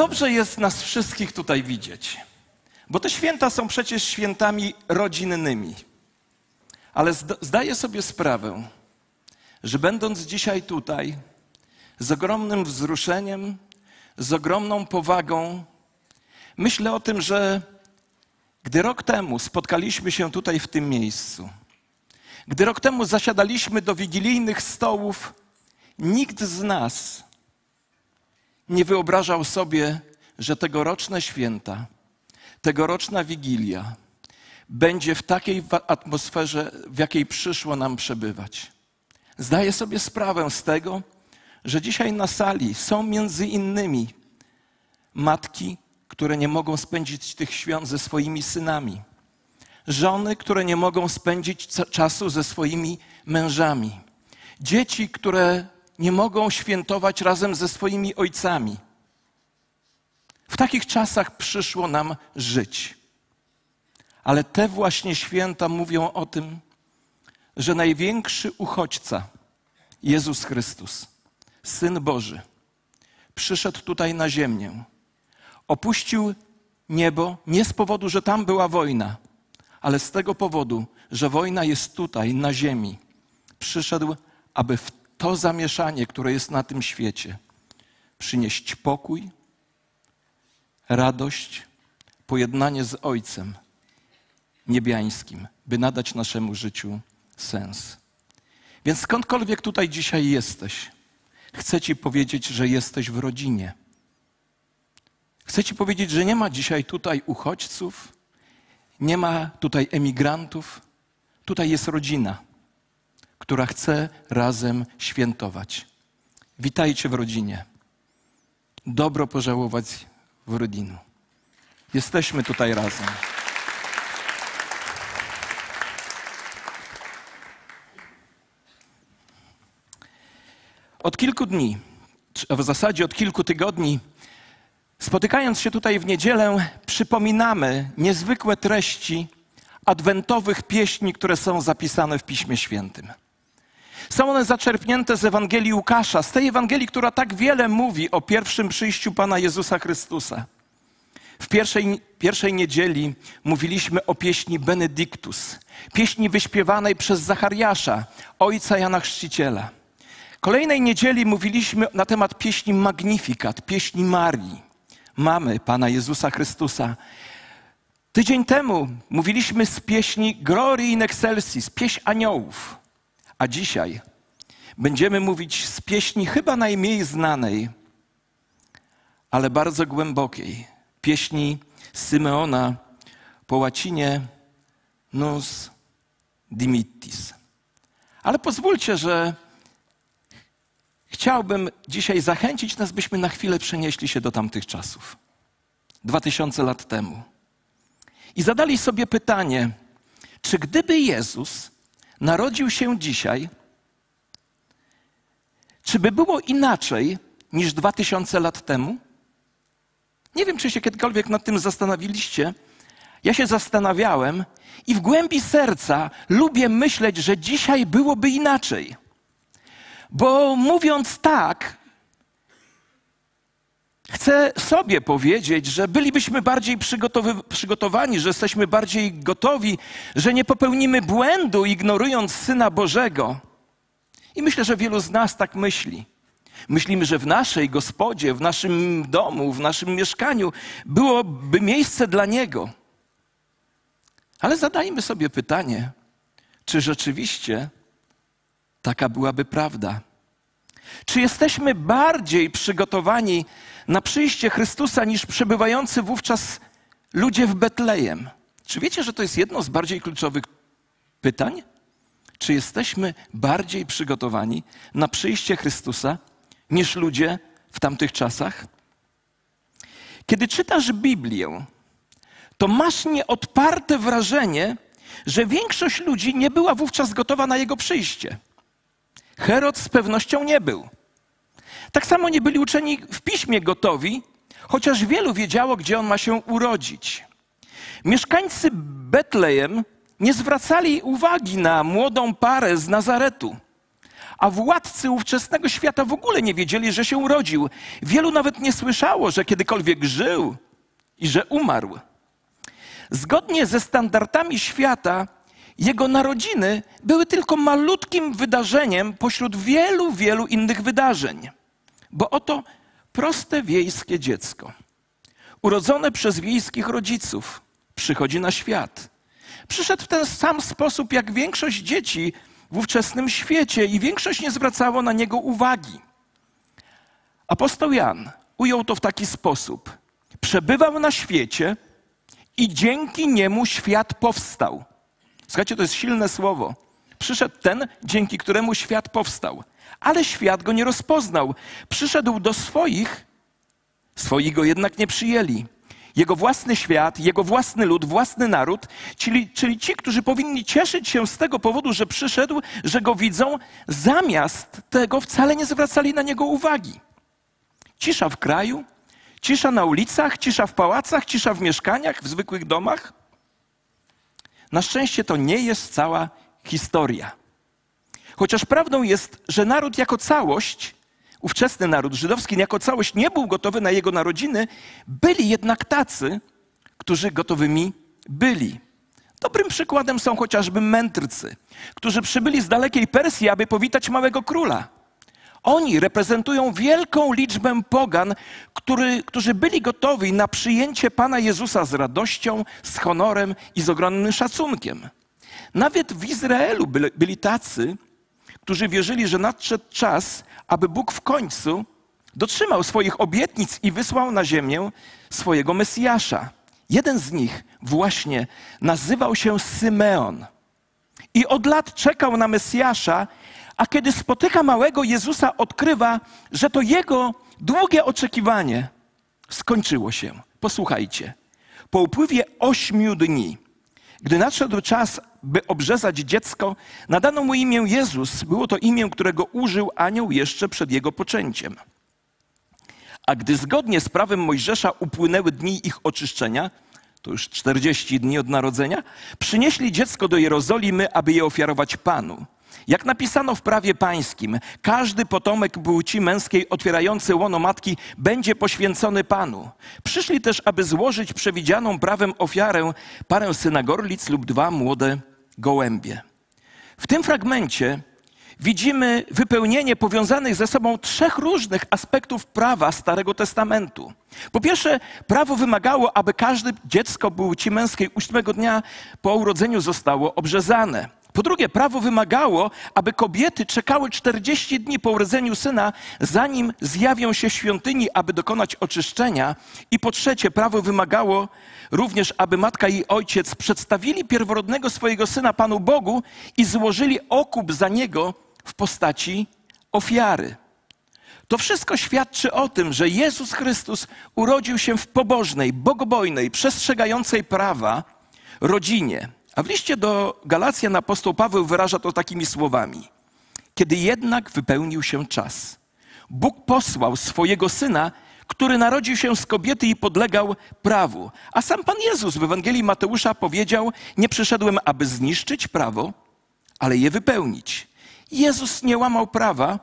Dobrze jest nas wszystkich tutaj widzieć, bo te święta są przecież świętami rodzinnymi. Ale zdaję sobie sprawę, że będąc dzisiaj tutaj, z ogromnym wzruszeniem, z ogromną powagą, myślę o tym, że gdy rok temu spotkaliśmy się tutaj w tym miejscu, gdy rok temu zasiadaliśmy do wigilijnych stołów, nikt z nas nie wyobrażał sobie, że tegoroczne święta, tegoroczna wigilia będzie w takiej atmosferze, w jakiej przyszło nam przebywać. Zdaję sobie sprawę z tego, że dzisiaj na sali są między innymi matki, które nie mogą spędzić tych świąt ze swoimi synami, żony, które nie mogą spędzić czasu ze swoimi mężami, dzieci, które nie mogą świętować razem ze swoimi ojcami. W takich czasach przyszło nam żyć. Ale te właśnie święta mówią o tym, że największy uchodźca, Jezus Chrystus, Syn Boży, przyszedł tutaj na ziemię. Opuścił niebo nie z powodu, że tam była wojna, ale z tego powodu, że wojna jest tutaj, na ziemi. Przyszedł, aby w to zamieszanie, które jest na tym świecie, przynieść pokój, radość, pojednanie z Ojcem niebiańskim, by nadać naszemu życiu sens. Więc skądkolwiek tutaj dzisiaj jesteś, chcę Ci powiedzieć, że jesteś w rodzinie. Chcę Ci powiedzieć, że nie ma dzisiaj tutaj uchodźców, nie ma tutaj emigrantów, tutaj jest rodzina która chce razem świętować. Witajcie w rodzinie. Dobro pożałować w rodzinie. Jesteśmy tutaj razem. Od kilku dni, a w zasadzie od kilku tygodni, spotykając się tutaj w niedzielę, przypominamy niezwykłe treści adwentowych pieśni, które są zapisane w Piśmie Świętym. Są one zaczerpnięte z Ewangelii Łukasza, z tej Ewangelii, która tak wiele mówi o pierwszym przyjściu Pana Jezusa Chrystusa. W pierwszej, pierwszej niedzieli mówiliśmy o pieśni Benedictus, pieśni wyśpiewanej przez Zachariasza, ojca Jana Chrzciciela. Kolejnej niedzieli mówiliśmy na temat pieśni Magnificat, pieśni Marii, mamy Pana Jezusa Chrystusa. Tydzień temu mówiliśmy z pieśni Glory in Excelsis, pieśń aniołów. A dzisiaj będziemy mówić z pieśni chyba najmniej znanej, ale bardzo głębokiej. Pieśni Symeona po łacinie Nus Dimittis. Ale pozwólcie, że chciałbym dzisiaj zachęcić nas, byśmy na chwilę przenieśli się do tamtych czasów. Dwa tysiące lat temu. I zadali sobie pytanie, czy gdyby Jezus narodził się dzisiaj, czy by było inaczej niż dwa tysiące lat temu? Nie wiem, czy się kiedykolwiek nad tym zastanowiliście. Ja się zastanawiałem i w głębi serca lubię myśleć, że dzisiaj byłoby inaczej. Bo mówiąc tak, Chcę sobie powiedzieć, że bylibyśmy bardziej przygotowani, że jesteśmy bardziej gotowi, że nie popełnimy błędu, ignorując Syna Bożego. I myślę, że wielu z nas tak myśli. Myślimy, że w naszej gospodzie, w naszym domu, w naszym mieszkaniu byłoby miejsce dla Niego. Ale zadajmy sobie pytanie, czy rzeczywiście taka byłaby prawda? Czy jesteśmy bardziej przygotowani na przyjście Chrystusa niż przebywający wówczas ludzie w Betlejem? Czy wiecie, że to jest jedno z bardziej kluczowych pytań? Czy jesteśmy bardziej przygotowani na przyjście Chrystusa niż ludzie w tamtych czasach? Kiedy czytasz Biblię, to masz nieodparte wrażenie, że większość ludzi nie była wówczas gotowa na jego przyjście. Herod z pewnością nie był. Tak samo nie byli uczeni w piśmie gotowi, chociaż wielu wiedziało, gdzie on ma się urodzić. Mieszkańcy Betlejem nie zwracali uwagi na młodą parę z Nazaretu, a władcy ówczesnego świata w ogóle nie wiedzieli, że się urodził. Wielu nawet nie słyszało, że kiedykolwiek żył i że umarł. Zgodnie ze standardami świata, jego narodziny były tylko malutkim wydarzeniem pośród wielu, wielu innych wydarzeń. Bo oto proste wiejskie dziecko, urodzone przez wiejskich rodziców, przychodzi na świat. Przyszedł w ten sam sposób jak większość dzieci w ówczesnym świecie i większość nie zwracało na niego uwagi. Apostoł Jan ujął to w taki sposób: Przebywał na świecie i dzięki niemu świat powstał. Słuchajcie, to jest silne słowo. Przyszedł ten, dzięki któremu świat powstał, ale świat go nie rozpoznał. Przyszedł do swoich, swoi go jednak nie przyjęli. Jego własny świat, jego własny lud, własny naród, czyli, czyli ci, którzy powinni cieszyć się z tego powodu, że przyszedł, że go widzą, zamiast tego wcale nie zwracali na niego uwagi. Cisza w kraju, cisza na ulicach, cisza w pałacach, cisza w mieszkaniach, w zwykłych domach. Na szczęście to nie jest cała historia. Chociaż prawdą jest, że naród jako całość, ówczesny naród żydowski jako całość nie był gotowy na jego narodziny, byli jednak tacy, którzy gotowymi byli. Dobrym przykładem są chociażby mędrcy, którzy przybyli z dalekiej Persji, aby powitać małego króla. Oni reprezentują wielką liczbę pogan, który, którzy byli gotowi na przyjęcie Pana Jezusa z radością, z honorem i z ogromnym szacunkiem. Nawet w Izraelu byli, byli tacy, którzy wierzyli, że nadszedł czas, aby Bóg w końcu dotrzymał swoich obietnic i wysłał na ziemię swojego Mesjasza. Jeden z nich właśnie nazywał się Symeon. I od lat czekał na Mesjasza a kiedy spotyka małego Jezusa, odkrywa, że to jego długie oczekiwanie skończyło się. Posłuchajcie. Po upływie ośmiu dni, gdy nadszedł czas, by obrzezać dziecko, nadano mu imię Jezus. Było to imię, którego użył anioł jeszcze przed jego poczęciem. A gdy zgodnie z prawem Mojżesza upłynęły dni ich oczyszczenia, to już 40 dni od narodzenia, przynieśli dziecko do Jerozolimy, aby je ofiarować Panu. Jak napisano w prawie pańskim, każdy potomek płci męskiej otwierający łono matki będzie poświęcony Panu. Przyszli też, aby złożyć przewidzianą prawem ofiarę parę synagorlic lub dwa młode gołębie. W tym fragmencie widzimy wypełnienie powiązanych ze sobą trzech różnych aspektów prawa Starego Testamentu. Po pierwsze, prawo wymagało, aby każde dziecko płci męskiej ósmego dnia po urodzeniu zostało obrzezane. Po drugie, prawo wymagało, aby kobiety czekały 40 dni po urodzeniu syna, zanim zjawią się w świątyni, aby dokonać oczyszczenia. I po trzecie, prawo wymagało również, aby matka i ojciec przedstawili pierworodnego swojego syna Panu Bogu i złożyli okup za niego w postaci ofiary. To wszystko świadczy o tym, że Jezus Chrystus urodził się w pobożnej, bogobojnej, przestrzegającej prawa rodzinie. A w liście do Galacjan apostoł Paweł wyraża to takimi słowami. Kiedy jednak wypełnił się czas, Bóg posłał swojego syna, który narodził się z kobiety i podlegał prawu. A sam Pan Jezus w Ewangelii Mateusza powiedział: Nie przyszedłem, aby zniszczyć prawo, ale je wypełnić. Jezus nie łamał prawa,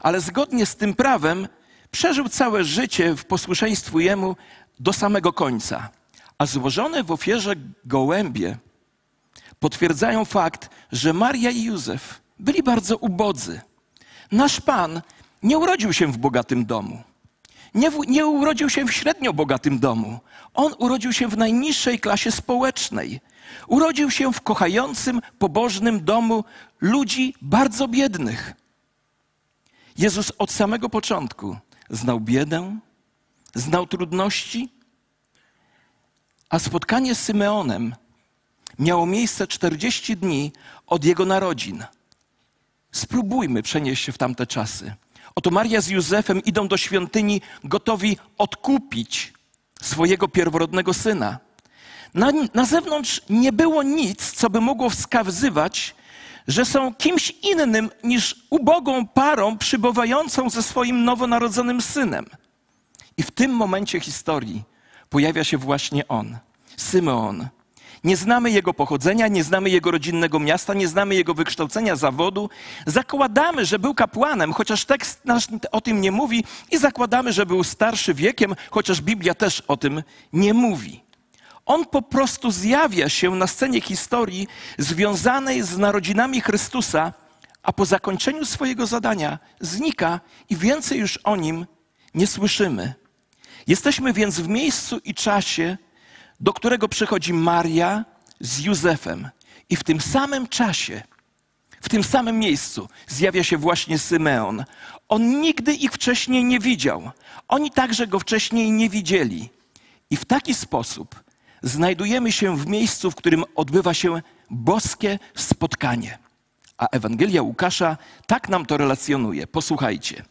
ale zgodnie z tym prawem przeżył całe życie w posłuszeństwu Jemu do samego końca. A złożone w ofierze gołębie potwierdzają fakt, że Maria i Józef byli bardzo ubodzy. Nasz Pan nie urodził się w bogatym domu. Nie, w, nie urodził się w średnio bogatym domu. On urodził się w najniższej klasie społecznej. Urodził się w kochającym, pobożnym domu ludzi bardzo biednych. Jezus od samego początku znał biedę, znał trudności, a spotkanie z Symeonem miało miejsce 40 dni od jego narodzin. Spróbujmy przenieść się w tamte czasy. Oto Maria z Józefem idą do świątyni, gotowi odkupić swojego pierworodnego syna. Na, na zewnątrz nie było nic, co by mogło wskazywać, że są kimś innym niż ubogą parą przybywającą ze swoim nowonarodzonym synem. I w tym momencie historii pojawia się właśnie on, Symeon Nie znamy jego pochodzenia, nie znamy jego rodzinnego miasta, nie znamy jego wykształcenia zawodu. Zakładamy, że był kapłanem, chociaż tekst nasz o tym nie mówi, i zakładamy, że był starszy wiekiem, chociaż Biblia też o tym nie mówi. On po prostu zjawia się na scenie historii związanej z narodzinami Chrystusa, a po zakończeniu swojego zadania znika i więcej już o nim nie słyszymy. Jesteśmy więc w miejscu i czasie, do którego przychodzi Maria z Józefem. I w tym samym czasie, w tym samym miejscu zjawia się właśnie Symeon. On nigdy ich wcześniej nie widział. Oni także go wcześniej nie widzieli. I w taki sposób znajdujemy się w miejscu, w którym odbywa się boskie spotkanie. A Ewangelia Łukasza tak nam to relacjonuje. Posłuchajcie.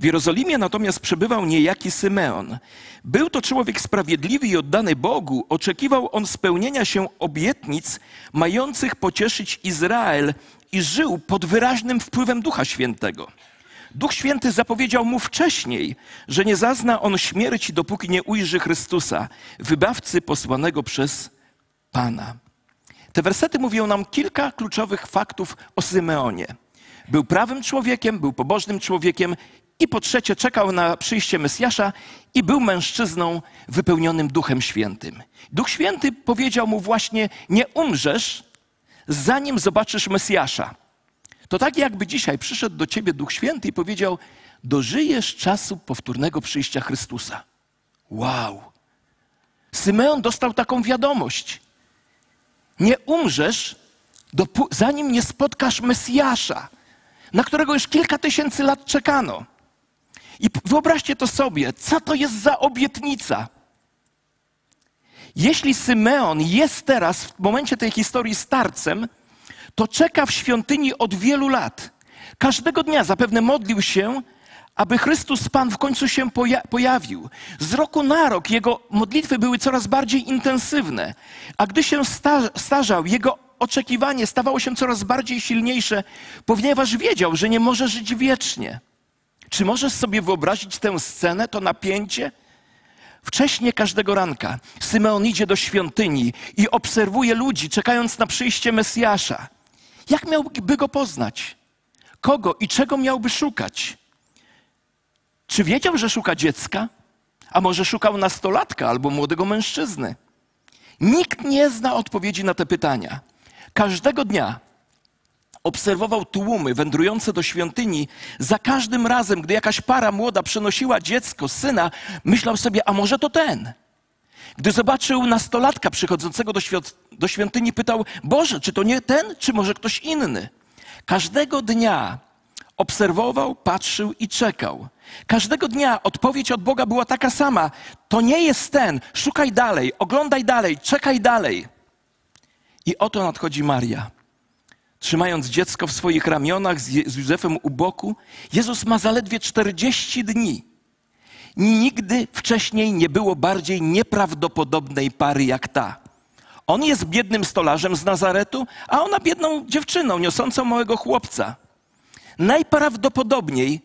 W Jerozolimie natomiast przebywał niejaki Symeon. Był to człowiek sprawiedliwy i oddany Bogu. Oczekiwał on spełnienia się obietnic mających pocieszyć Izrael i żył pod wyraźnym wpływem Ducha Świętego. Duch Święty zapowiedział mu wcześniej, że nie zazna on śmierci, dopóki nie ujrzy Chrystusa, wybawcy posłanego przez Pana. Te wersety mówią nam kilka kluczowych faktów o Symeonie. Był prawym człowiekiem, był pobożnym człowiekiem i po trzecie czekał na przyjście Mesjasza i był mężczyzną wypełnionym Duchem Świętym. Duch Święty powiedział mu właśnie: Nie umrzesz, zanim zobaczysz Mesjasza. To tak jakby dzisiaj przyszedł do ciebie Duch Święty i powiedział: Dożyjesz czasu powtórnego przyjścia Chrystusa. Wow! Symeon dostał taką wiadomość. Nie umrzesz, zanim nie spotkasz Mesjasza, na którego już kilka tysięcy lat czekano. I wyobraźcie to sobie, co to jest za obietnica. Jeśli Symeon jest teraz w momencie tej historii starcem, to czeka w świątyni od wielu lat. Każdego dnia zapewne modlił się, aby Chrystus Pan w końcu się poja pojawił. Z roku na rok jego modlitwy były coraz bardziej intensywne, a gdy się sta starzał, jego oczekiwanie stawało się coraz bardziej silniejsze, ponieważ wiedział, że nie może żyć wiecznie. Czy możesz sobie wyobrazić tę scenę, to napięcie? Wcześnie każdego ranka Symeon idzie do świątyni i obserwuje ludzi, czekając na przyjście Mesjasza. Jak miałby go poznać? Kogo i czego miałby szukać? Czy wiedział, że szuka dziecka? A może szukał nastolatka albo młodego mężczyzny? Nikt nie zna odpowiedzi na te pytania. Każdego dnia obserwował tłumy wędrujące do świątyni. Za każdym razem, gdy jakaś para młoda przynosiła dziecko, syna, myślał sobie, a może to ten. Gdy zobaczył nastolatka przychodzącego do, do świątyni, pytał: Boże, czy to nie ten, czy może ktoś inny? Każdego dnia obserwował, patrzył i czekał. Każdego dnia odpowiedź od Boga była taka sama: To nie jest ten, szukaj dalej, oglądaj dalej, czekaj dalej. I oto nadchodzi Maria. Trzymając dziecko w swoich ramionach z Józefem u boku, Jezus ma zaledwie 40 dni. Nigdy wcześniej nie było bardziej nieprawdopodobnej pary jak ta. On jest biednym stolarzem z Nazaretu, a ona biedną dziewczyną niosącą małego chłopca. Najprawdopodobniej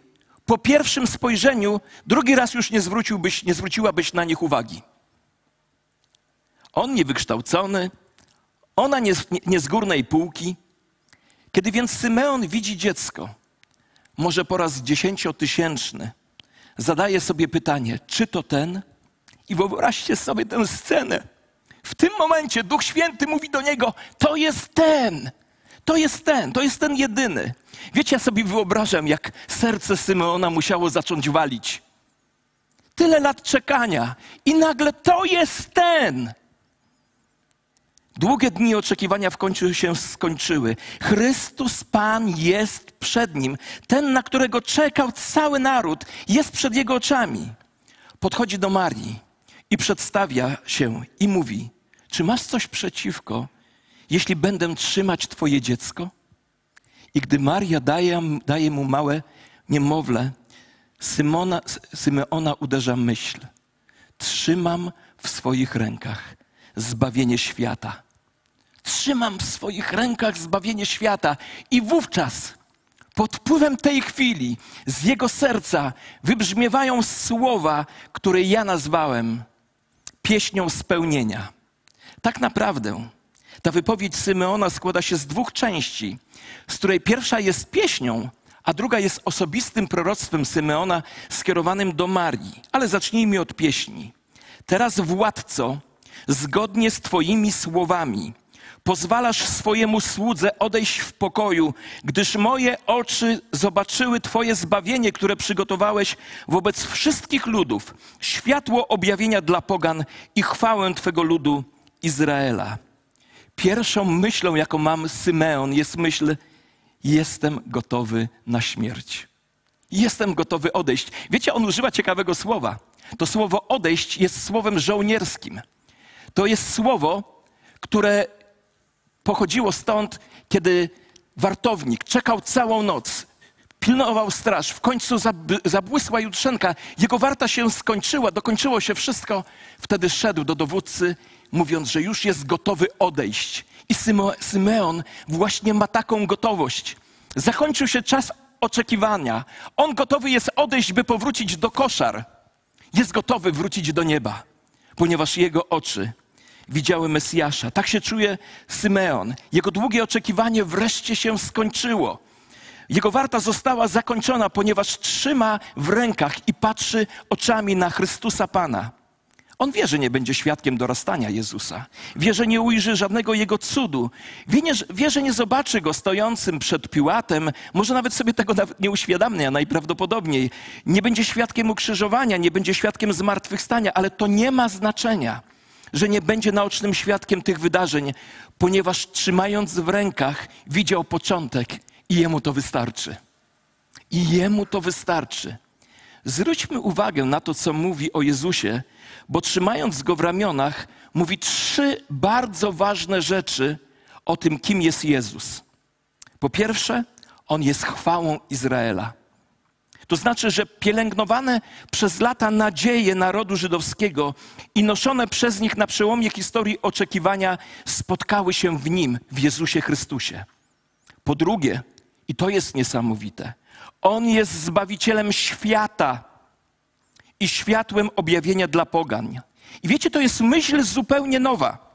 po pierwszym spojrzeniu drugi raz już nie, zwróciłbyś, nie zwróciłabyś na nich uwagi. On niewykształcony, ona nie, nie, nie z górnej półki. Kiedy więc Symeon widzi dziecko, może po raz dziesięciotysięczny, zadaje sobie pytanie, czy to ten? I wyobraźcie sobie tę scenę. W tym momencie Duch Święty mówi do niego: To jest ten, to jest ten, to jest ten jedyny. Wiecie, ja sobie wyobrażam, jak serce Symeona musiało zacząć walić. Tyle lat czekania i nagle to jest ten. Długie dni oczekiwania w końcu się skończyły. Chrystus Pan jest przed nim. Ten, na którego czekał cały naród, jest przed jego oczami. Podchodzi do Marii i przedstawia się i mówi: Czy masz coś przeciwko, jeśli będę trzymać Twoje dziecko? I gdy Maria daje, daje mu małe niemowlę, Symona, Symeona uderza myśl: Trzymam w swoich rękach zbawienie świata trzymam w swoich rękach zbawienie świata. I wówczas, pod wpływem tej chwili, z jego serca wybrzmiewają słowa, które ja nazwałem pieśnią spełnienia. Tak naprawdę Ta wypowiedź Symeona składa się z dwóch części, z której pierwsza jest pieśnią, a druga jest osobistym proroctwem Symeona skierowanym do Marii. Ale zacznijmy od pieśni. Teraz, władco, zgodnie z Twoimi słowami, pozwalasz swojemu słudze odejść w pokoju, gdyż moje oczy zobaczyły Twoje zbawienie, które przygotowałeś wobec wszystkich ludów, światło objawienia dla pogan i chwałę Twego ludu Izraela. Pierwszą myślą, jaką mam Symeon, jest myśl: Jestem gotowy na śmierć. Jestem gotowy odejść. Wiecie, on używa ciekawego słowa. To słowo odejść jest słowem żołnierskim. To jest słowo, które pochodziło stąd, kiedy wartownik czekał całą noc, pilnował straż, w końcu zabłysła jutrzenka, jego warta się skończyła, dokończyło się wszystko. Wtedy szedł do dowódcy, mówiąc, że już jest gotowy odejść. I Symeon właśnie ma taką gotowość. Zakończył się czas oczekiwania. On gotowy jest odejść, by powrócić do koszar. Jest gotowy wrócić do nieba, ponieważ jego oczy widziały Mesjasza. Tak się czuje Symeon. Jego długie oczekiwanie wreszcie się skończyło. Jego warta została zakończona, ponieważ trzyma w rękach i patrzy oczami na Chrystusa Pana. On wie, że nie będzie świadkiem dorastania Jezusa. Wie, że nie ujrzy żadnego Jego cudu. Wie, wie, że nie zobaczy Go stojącym przed Piłatem. Może nawet sobie tego nie uświadamia najprawdopodobniej. Nie będzie świadkiem ukrzyżowania, nie będzie świadkiem zmartwychwstania, ale to nie ma znaczenia, że nie będzie naocznym świadkiem tych wydarzeń, ponieważ trzymając w rękach widział początek i Jemu to wystarczy. I Jemu to wystarczy. Zwróćmy uwagę na to, co mówi o Jezusie, bo trzymając go w ramionach, mówi trzy bardzo ważne rzeczy o tym, kim jest Jezus. Po pierwsze, on jest chwałą Izraela. To znaczy, że pielęgnowane przez lata nadzieje narodu żydowskiego i noszone przez nich na przełomie historii oczekiwania spotkały się w nim, w Jezusie Chrystusie. Po drugie, i to jest niesamowite, on jest zbawicielem świata i światłem objawienia dla pogan. I wiecie, to jest myśl zupełnie nowa.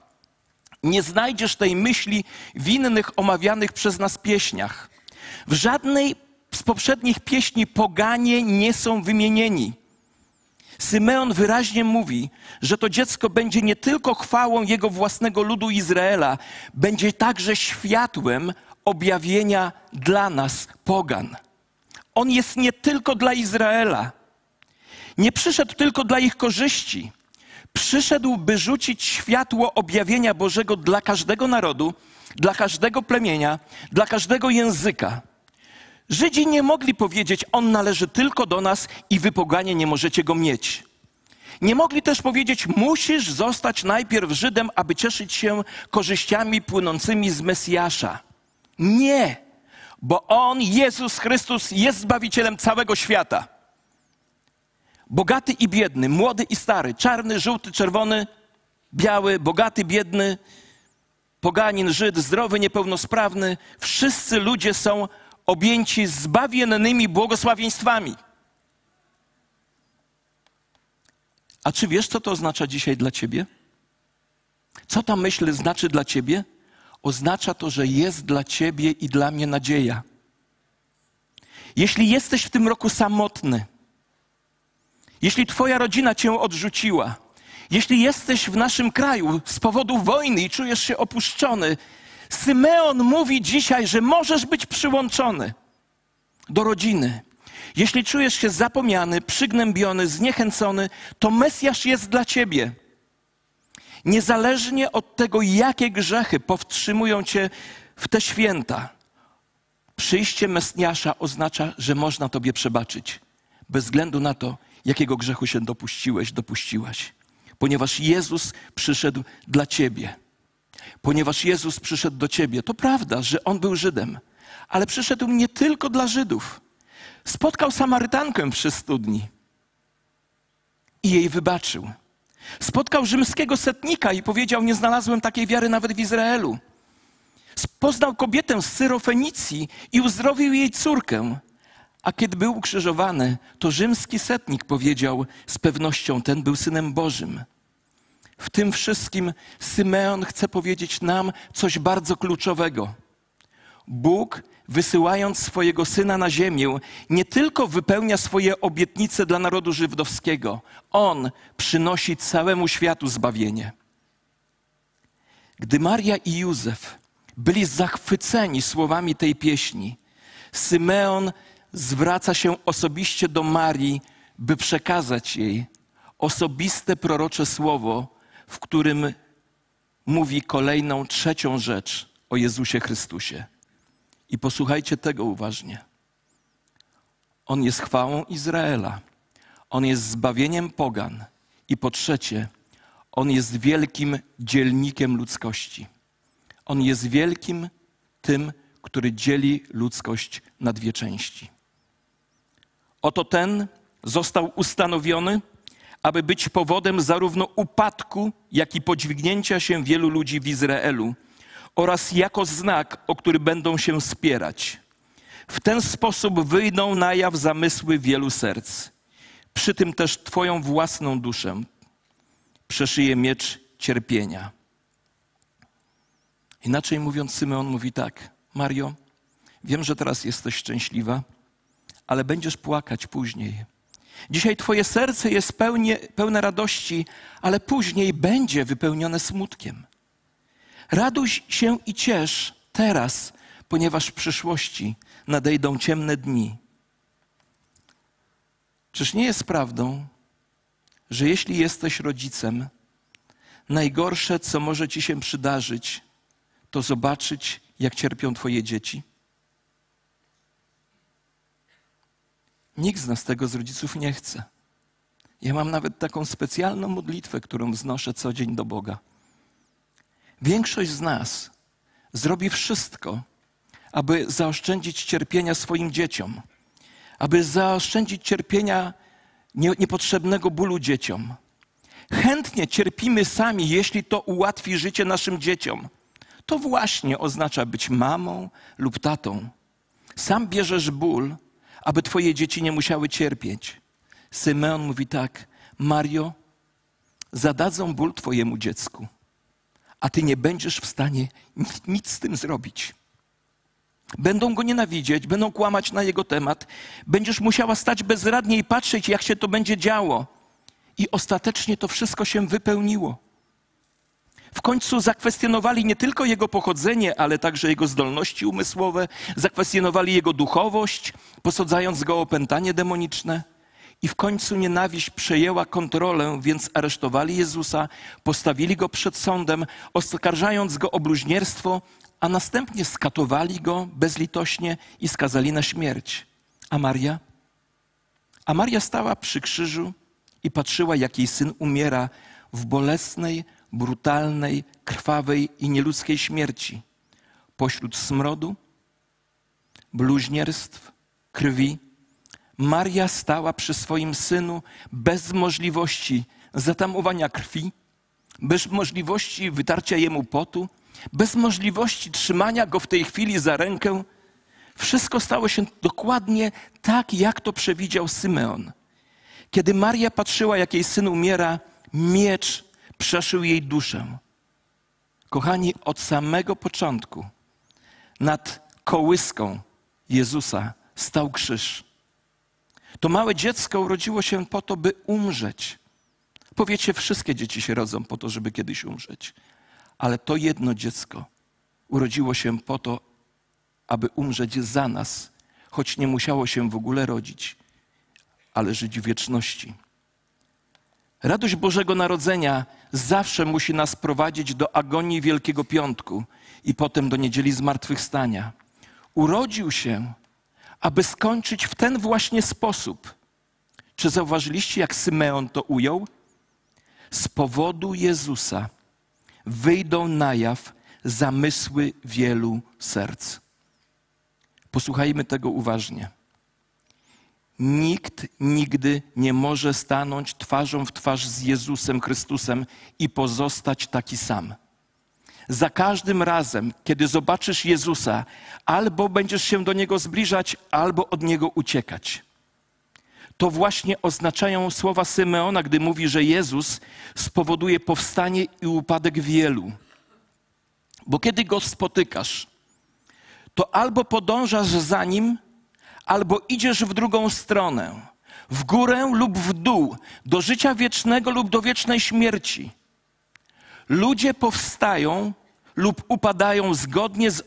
Nie znajdziesz tej myśli w innych omawianych przez nas pieśniach. W żadnej z poprzednich pieśni poganie nie są wymienieni. Symeon wyraźnie mówi, że to dziecko będzie nie tylko chwałą jego własnego ludu Izraela, będzie także światłem objawienia dla nas, pogan. On jest nie tylko dla Izraela. Nie przyszedł tylko dla ich korzyści. Przyszedł, by rzucić światło objawienia Bożego dla każdego narodu, dla każdego plemienia, dla każdego języka. Żydzi nie mogli powiedzieć, on należy tylko do nas i wy poganie nie możecie go mieć. Nie mogli też powiedzieć, musisz zostać najpierw Żydem, aby cieszyć się korzyściami płynącymi z Mesjasza. Nie, bo On, Jezus Chrystus, jest Zbawicielem całego świata. Bogaty i biedny, młody i stary, czarny, żółty, czerwony, biały, bogaty, biedny, poganin, Żyd, zdrowy, niepełnosprawny, wszyscy ludzie są objęci zbawiennymi błogosławieństwami. A czy wiesz, co to oznacza dzisiaj dla ciebie? Co ta myśl znaczy dla ciebie? Oznacza to, że jest dla ciebie i dla mnie nadzieja. Jeśli jesteś w tym roku samotny, jeśli twoja rodzina cię odrzuciła, jeśli jesteś w naszym kraju z powodu wojny i czujesz się opuszczony, Symeon mówi dzisiaj, że możesz być przyłączony do rodziny. Jeśli czujesz się zapomniany, przygnębiony, zniechęcony, to Mesjasz jest dla ciebie. Niezależnie od tego, jakie grzechy powstrzymują cię w te święta, przyjście Mesjasza oznacza, że można tobie przebaczyć, bez względu na to, jakiego grzechu się dopuściłeś, dopuściłaś. Ponieważ Jezus przyszedł dla ciebie ponieważ Jezus przyszedł do ciebie. To prawda, że on był Żydem, ale przyszedł nie tylko dla Żydów. Spotkał Samarytankę przy studni i jej wybaczył. Spotkał rzymskiego setnika i powiedział: Nie znalazłem takiej wiary nawet w Izraelu. Poznał kobietę z Syrofenicji i uzdrowił jej córkę. A kiedy był ukrzyżowany, to rzymski setnik powiedział z pewnością: Ten był synem Bożym. W tym wszystkim Symeon chce powiedzieć nam coś bardzo kluczowego. Bóg, wysyłając swojego syna na ziemię, nie tylko wypełnia swoje obietnice dla narodu żydowskiego, on przynosi całemu światu zbawienie. Gdy Maria i Józef byli zachwyceni słowami tej pieśni, Symeon zwraca się osobiście do Marii, by przekazać jej osobiste prorocze słowo, w którym mówi kolejną, trzecią rzecz o Jezusie Chrystusie. I posłuchajcie tego uważnie. On jest chwałą Izraela, on jest zbawieniem pogan i po trzecie, on jest wielkim dzielnikiem ludzkości. On jest wielkim tym, który dzieli ludzkość na dwie części. Oto ten został ustanowiony, aby być powodem zarówno upadku, jak i podźwignięcia się wielu ludzi w Izraelu oraz jako znak, o który będą się spierać. W ten sposób wyjdą na jaw zamysły wielu serc. Przy tym też Twoją własną duszę przeszyje miecz cierpienia. Inaczej mówiąc, Symeon mówi tak: Mario, wiem, że teraz jesteś szczęśliwa, ale będziesz płakać później. Dzisiaj Twoje serce jest pełnie, pełne radości, ale później będzie wypełnione smutkiem. Raduj się i ciesz teraz, ponieważ w przyszłości nadejdą ciemne dni. Czyż nie jest prawdą, że jeśli jesteś rodzicem, najgorsze, co może ci się przydarzyć, to zobaczyć, jak cierpią Twoje dzieci? Nikt z nas tego z rodziców nie chce. Ja mam nawet taką specjalną modlitwę, którą wznoszę co dzień do Boga. Większość z nas zrobi wszystko, aby zaoszczędzić cierpienia swoim dzieciom, aby zaoszczędzić cierpienia niepotrzebnego bólu dzieciom. Chętnie cierpimy sami, jeśli to ułatwi życie naszym dzieciom. To właśnie oznacza być mamą lub tatą. Sam bierzesz ból, aby twoje dzieci nie musiały cierpieć. Symeon mówi tak: Mario, zadadzą ból twojemu dziecku, a ty nie będziesz w stanie nic z tym zrobić. Będą go nienawidzieć, będą kłamać na jego temat. Będziesz musiała stać bezradnie i patrzeć, jak się to będzie działo. I ostatecznie to wszystko się wypełniło. W końcu zakwestionowali nie tylko jego pochodzenie, ale także jego zdolności umysłowe, zakwestionowali jego duchowość, posadzając go o opętanie demoniczne. I w końcu nienawiść przejęła kontrolę, więc aresztowali Jezusa, postawili go przed sądem, oskarżając go o bluźnierstwo, a następnie skatowali go bezlitośnie i skazali na śmierć. A Maria? A Maria stała przy krzyżu i patrzyła, jak jej syn umiera w bolesnej, brutalnej, krwawej i nieludzkiej śmierci. Pośród smrodu, bluźnierstw, krwi, Maria stała przy swoim synu bez możliwości zatamowania krwi, bez możliwości wytarcia jemu potu, bez możliwości trzymania go w tej chwili za rękę. Wszystko stało się dokładnie tak, jak to przewidział Symeon. Kiedy Maria patrzyła, jak jej syn umiera, miecz przeszył jej duszę. Kochani, od samego początku nad kołyską Jezusa stał krzyż. To małe dziecko urodziło się po to, by umrzeć. Powiecie, wszystkie dzieci się rodzą po to, żeby kiedyś umrzeć. Ale to jedno dziecko urodziło się po to, aby umrzeć za nas, choć nie musiało się w ogóle rodzić, ale żyć w wieczności. Radość Bożego Narodzenia zawsze musi nas prowadzić do agonii Wielkiego Piątku i potem do niedzieli zmartwychwstania. Urodził się, aby skończyć w ten właśnie sposób. Czy zauważyliście, jak Symeon to ujął? Z powodu Jezusa wyjdą na jaw zamysły wielu serc. Posłuchajmy tego uważnie. Nikt nigdy nie może stanąć twarzą w twarz z Jezusem Chrystusem i pozostać taki sam. Za każdym razem, kiedy zobaczysz Jezusa, albo będziesz się do Niego zbliżać, albo od Niego uciekać. to właśnie oznaczają słowa Symeona, gdy mówi, że Jezus spowoduje powstanie i upadek wielu. Bo kiedy go spotykasz, to albo podążasz za nim, albo idziesz w drugą stronę, w górę lub w dół, do życia wiecznego lub do wiecznej śmierci. Ludzie powstają lub upadają zgodnie z,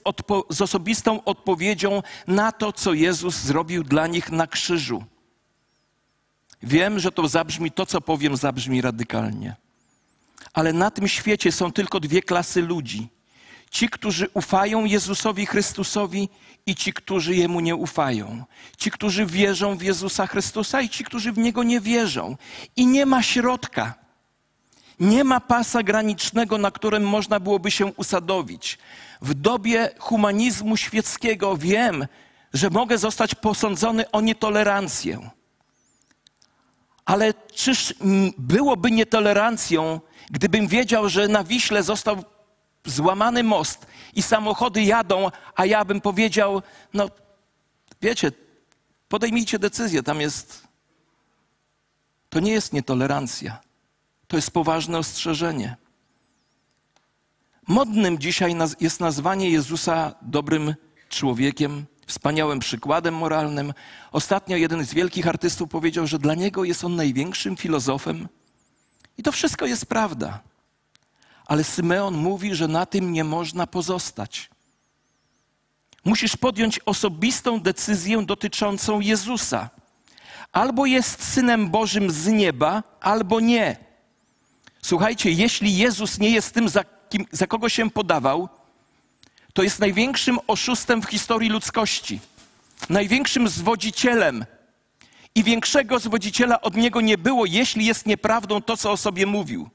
z, osobistą odpowiedzią na to, co Jezus zrobił dla nich na krzyżu. Wiem, że to zabrzmi, to co powiem, zabrzmi radykalnie. Ale na tym świecie są tylko dwie klasy ludzi: ci, którzy ufają Jezusowi Chrystusowi i ci, którzy Jemu nie ufają. Ci, którzy wierzą w Jezusa Chrystusa i ci, którzy w Niego nie wierzą. I nie ma środka. Nie ma pasa granicznego, na którym można byłoby się usadowić. W dobie humanizmu świeckiego wiem, że mogę zostać posądzony o nietolerancję. Ale czyż byłoby nietolerancją, gdybym wiedział, że na Wiśle został złamany most i samochody jadą, a ja bym powiedział, no wiecie, podejmijcie decyzję, tam jest. To nie jest nietolerancja, to jest poważne ostrzeżenie. Modnym dzisiaj jest nazwanie Jezusa dobrym człowiekiem, wspaniałym przykładem moralnym. Ostatnio jeden z wielkich artystów powiedział, że dla niego jest on największym filozofem. I to wszystko jest prawda. Ale Symeon mówi, że na tym nie można pozostać. Musisz podjąć osobistą decyzję dotyczącą Jezusa. Albo jest synem Bożym z nieba, albo nie. Słuchajcie, jeśli Jezus nie jest tym, za, kim, za kogo się podawał, to jest największym oszustem w historii ludzkości, największym zwodzicielem. I większego zwodziciela od niego nie było, jeśli jest nieprawdą to, co o sobie mówił.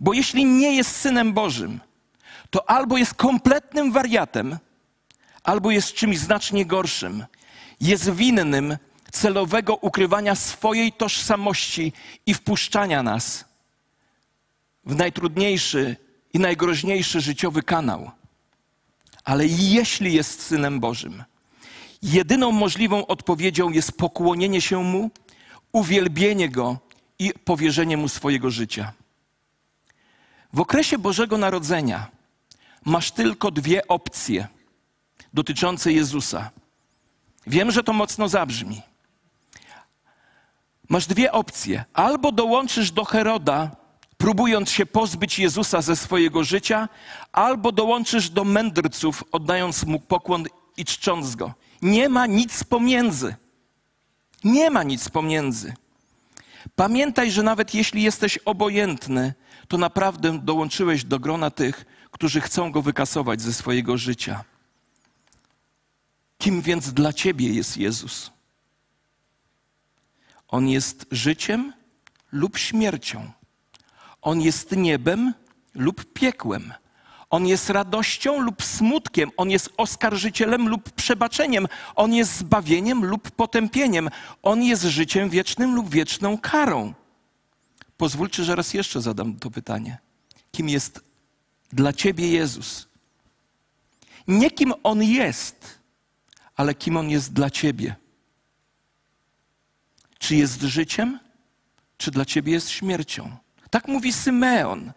Bo jeśli nie jest synem Bożym, to albo jest kompletnym wariatem, albo jest czymś znacznie gorszym. Jest winnym celowego ukrywania swojej tożsamości i wpuszczania nas w najtrudniejszy i najgroźniejszy życiowy kanał. Ale jeśli jest synem Bożym, jedyną możliwą odpowiedzią jest pokłonienie się mu, uwielbienie go i powierzenie mu swojego życia. W okresie Bożego Narodzenia masz tylko dwie opcje dotyczące Jezusa. Wiem, że to mocno zabrzmi. Masz dwie opcje. Albo dołączysz do Heroda, próbując się pozbyć Jezusa ze swojego życia, albo dołączysz do mędrców, oddając mu pokłon i czcząc go. Nie ma nic pomiędzy. Nie ma nic pomiędzy. Pamiętaj, że nawet jeśli jesteś obojętny, to naprawdę dołączyłeś do grona tych, którzy chcą go wykasować ze swojego życia. Kim więc dla ciebie jest Jezus? On jest życiem lub śmiercią. On jest niebem lub piekłem. On jest radością lub smutkiem, on jest oskarżycielem lub przebaczeniem, on jest zbawieniem lub potępieniem, on jest życiem wiecznym lub wieczną karą. Pozwólcie, że raz jeszcze zadam to pytanie. Kim jest dla Ciebie Jezus? Nie kim On jest, ale kim On jest dla Ciebie. Czy jest życiem, czy dla Ciebie jest śmiercią? Tak mówi Symeon.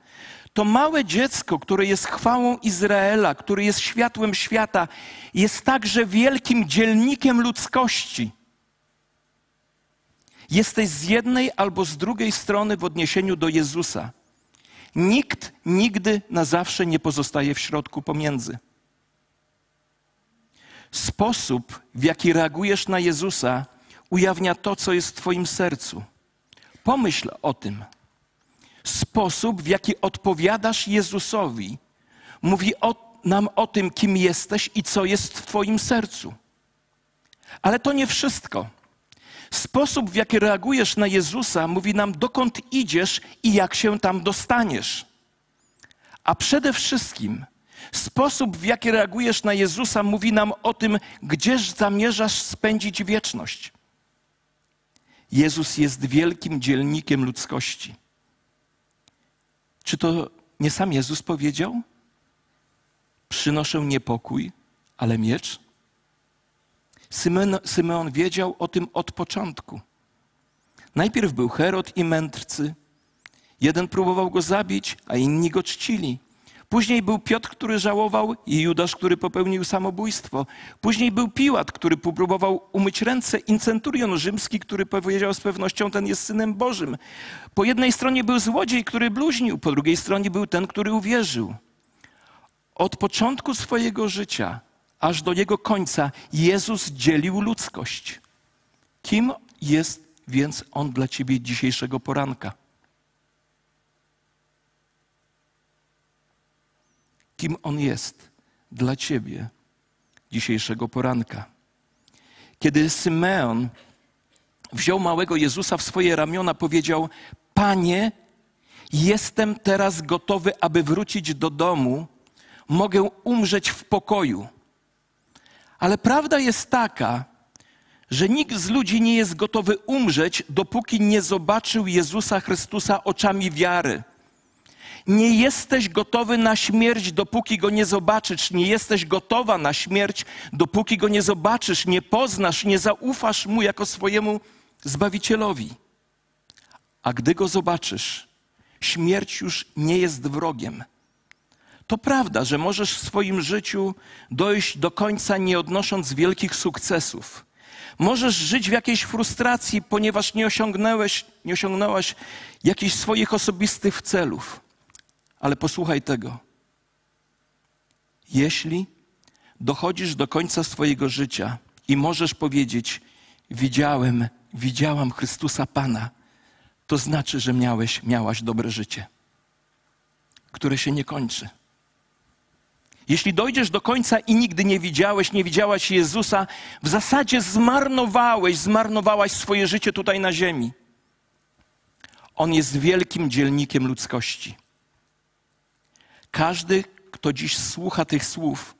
To małe dziecko, które jest chwałą Izraela, które jest światłem świata, jest także wielkim dzielnikiem ludzkości. Jesteś z jednej albo z drugiej strony w odniesieniu do Jezusa. Nikt nigdy na zawsze nie pozostaje w środku pomiędzy. Sposób, w jaki reagujesz na Jezusa, ujawnia to, co jest w Twoim sercu. Pomyśl o tym. Sposób, w jaki odpowiadasz Jezusowi, mówi o, nam o tym, kim jesteś i co jest w Twoim sercu. Ale to nie wszystko. Sposób, w jaki reagujesz na Jezusa, mówi nam, dokąd idziesz i jak się tam dostaniesz. A przede wszystkim, sposób, w jaki reagujesz na Jezusa, mówi nam o tym, gdzież zamierzasz spędzić wieczność. Jezus jest wielkim dzielnikiem ludzkości. Czy to nie sam Jezus powiedział? Przynoszę niepokój, ale miecz? Symeon, wiedział o tym od początku. Najpierw był Herod i mędrcy. Jeden próbował go zabić, a inni go czcili. Później był Piotr, który żałował i Judasz, który popełnił samobójstwo. Później był Piłat, który próbował umyć ręce i centurion rzymski, który powiedział z pewnością, ten jest Synem Bożym. Po jednej stronie był złodziej, który bluźnił, po drugiej stronie był ten, który uwierzył. Od początku swojego życia aż do jego końca Jezus dzielił ludzkość. Kim jest więc On dla ciebie dzisiejszego poranka? Kim On jest dla Ciebie dzisiejszego poranka. Kiedy Symeon wziął małego Jezusa w swoje ramiona, powiedział: Panie, jestem teraz gotowy, aby wrócić do domu, mogę umrzeć w pokoju. Ale prawda jest taka, że nikt z ludzi nie jest gotowy umrzeć, dopóki nie zobaczył Jezusa Chrystusa oczami wiary. Nie jesteś gotowy na śmierć, dopóki go nie zobaczysz. Nie jesteś gotowa na śmierć, dopóki go nie zobaczysz, nie poznasz, nie zaufasz mu jako swojemu zbawicielowi. A gdy go zobaczysz, śmierć już nie jest wrogiem. To prawda, że możesz w swoim życiu dojść do końca nie odnosząc wielkich sukcesów. Możesz żyć w jakiejś frustracji, ponieważ nie osiągnąłeś, nie osiągnęłaś jakichś swoich osobistych celów. Ale posłuchaj tego. Jeśli dochodzisz do końca swojego życia i możesz powiedzieć: Widziałem, widziałam Chrystusa Pana, to znaczy, że miałeś, miałaś dobre życie, które się nie kończy. Jeśli dojdziesz do końca i nigdy nie widziałeś, nie widziałaś Jezusa, w zasadzie zmarnowałeś, zmarnowałaś swoje życie tutaj na ziemi. On jest wielkim dzielnikiem ludzkości. Każdy, kto dziś słucha tych słów,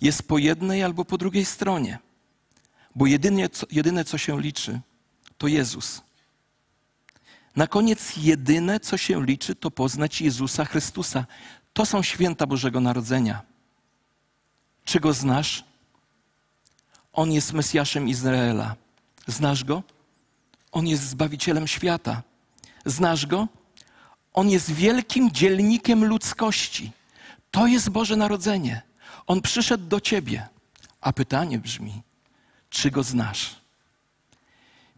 jest po jednej albo po drugiej stronie, bo jedynie, jedyne, co się liczy, to Jezus. Na koniec jedyne, co się liczy, to poznać Jezusa Chrystusa. To są święta Bożego Narodzenia. Czy go znasz? On jest Mesjaszem Izraela. Znasz go? On jest Zbawicielem świata. Znasz go? On jest wielkim dzielnikiem ludzkości. To jest Boże Narodzenie. On przyszedł do ciebie. A pytanie brzmi, czy go znasz?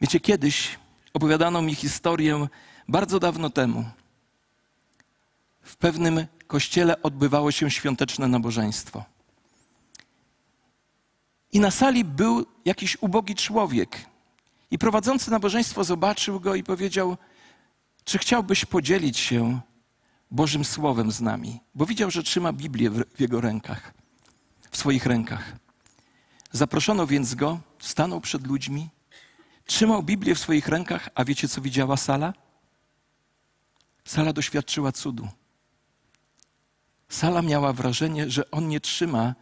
Wiecie, kiedyś opowiadano mi historię bardzo dawno temu. W pewnym kościele odbywało się świąteczne nabożeństwo. I na sali był jakiś ubogi człowiek. I prowadzący nabożeństwo zobaczył go i powiedział: czy chciałbyś podzielić się Bożym Słowem z nami? Bo widział, że trzyma Biblię w jego rękach, w swoich rękach. Zaproszono więc go, stanął przed ludźmi, trzymał Biblię w swoich rękach, a wiecie, co widziała sala? Sala doświadczyła cudu. Sala miała wrażenie, że on nie trzyma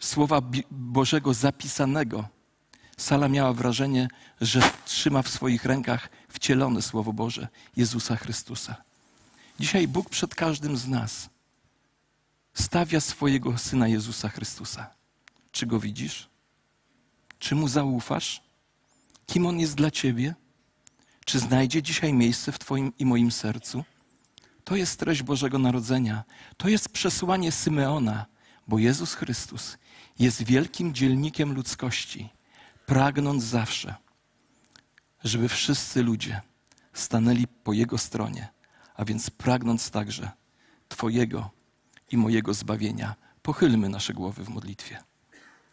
Słowa Bożego zapisanego, Sala miała wrażenie, że trzyma w swoich rękach wcielone Słowo Boże Jezusa Chrystusa. Dzisiaj Bóg przed każdym z nas stawia swojego Syna Jezusa Chrystusa. Czy go widzisz? Czy mu zaufasz? Kim on jest dla ciebie? Czy znajdzie dzisiaj miejsce w Twoim i moim sercu? To jest treść Bożego Narodzenia. To jest przesłanie Symeona, bo Jezus Chrystus jest wielkim dzielnikiem ludzkości pragnąc zawsze, żeby wszyscy ludzie stanęli po Jego stronie, a więc pragnąc także Twojego i mojego zbawienia, pochylmy nasze głowy w modlitwie.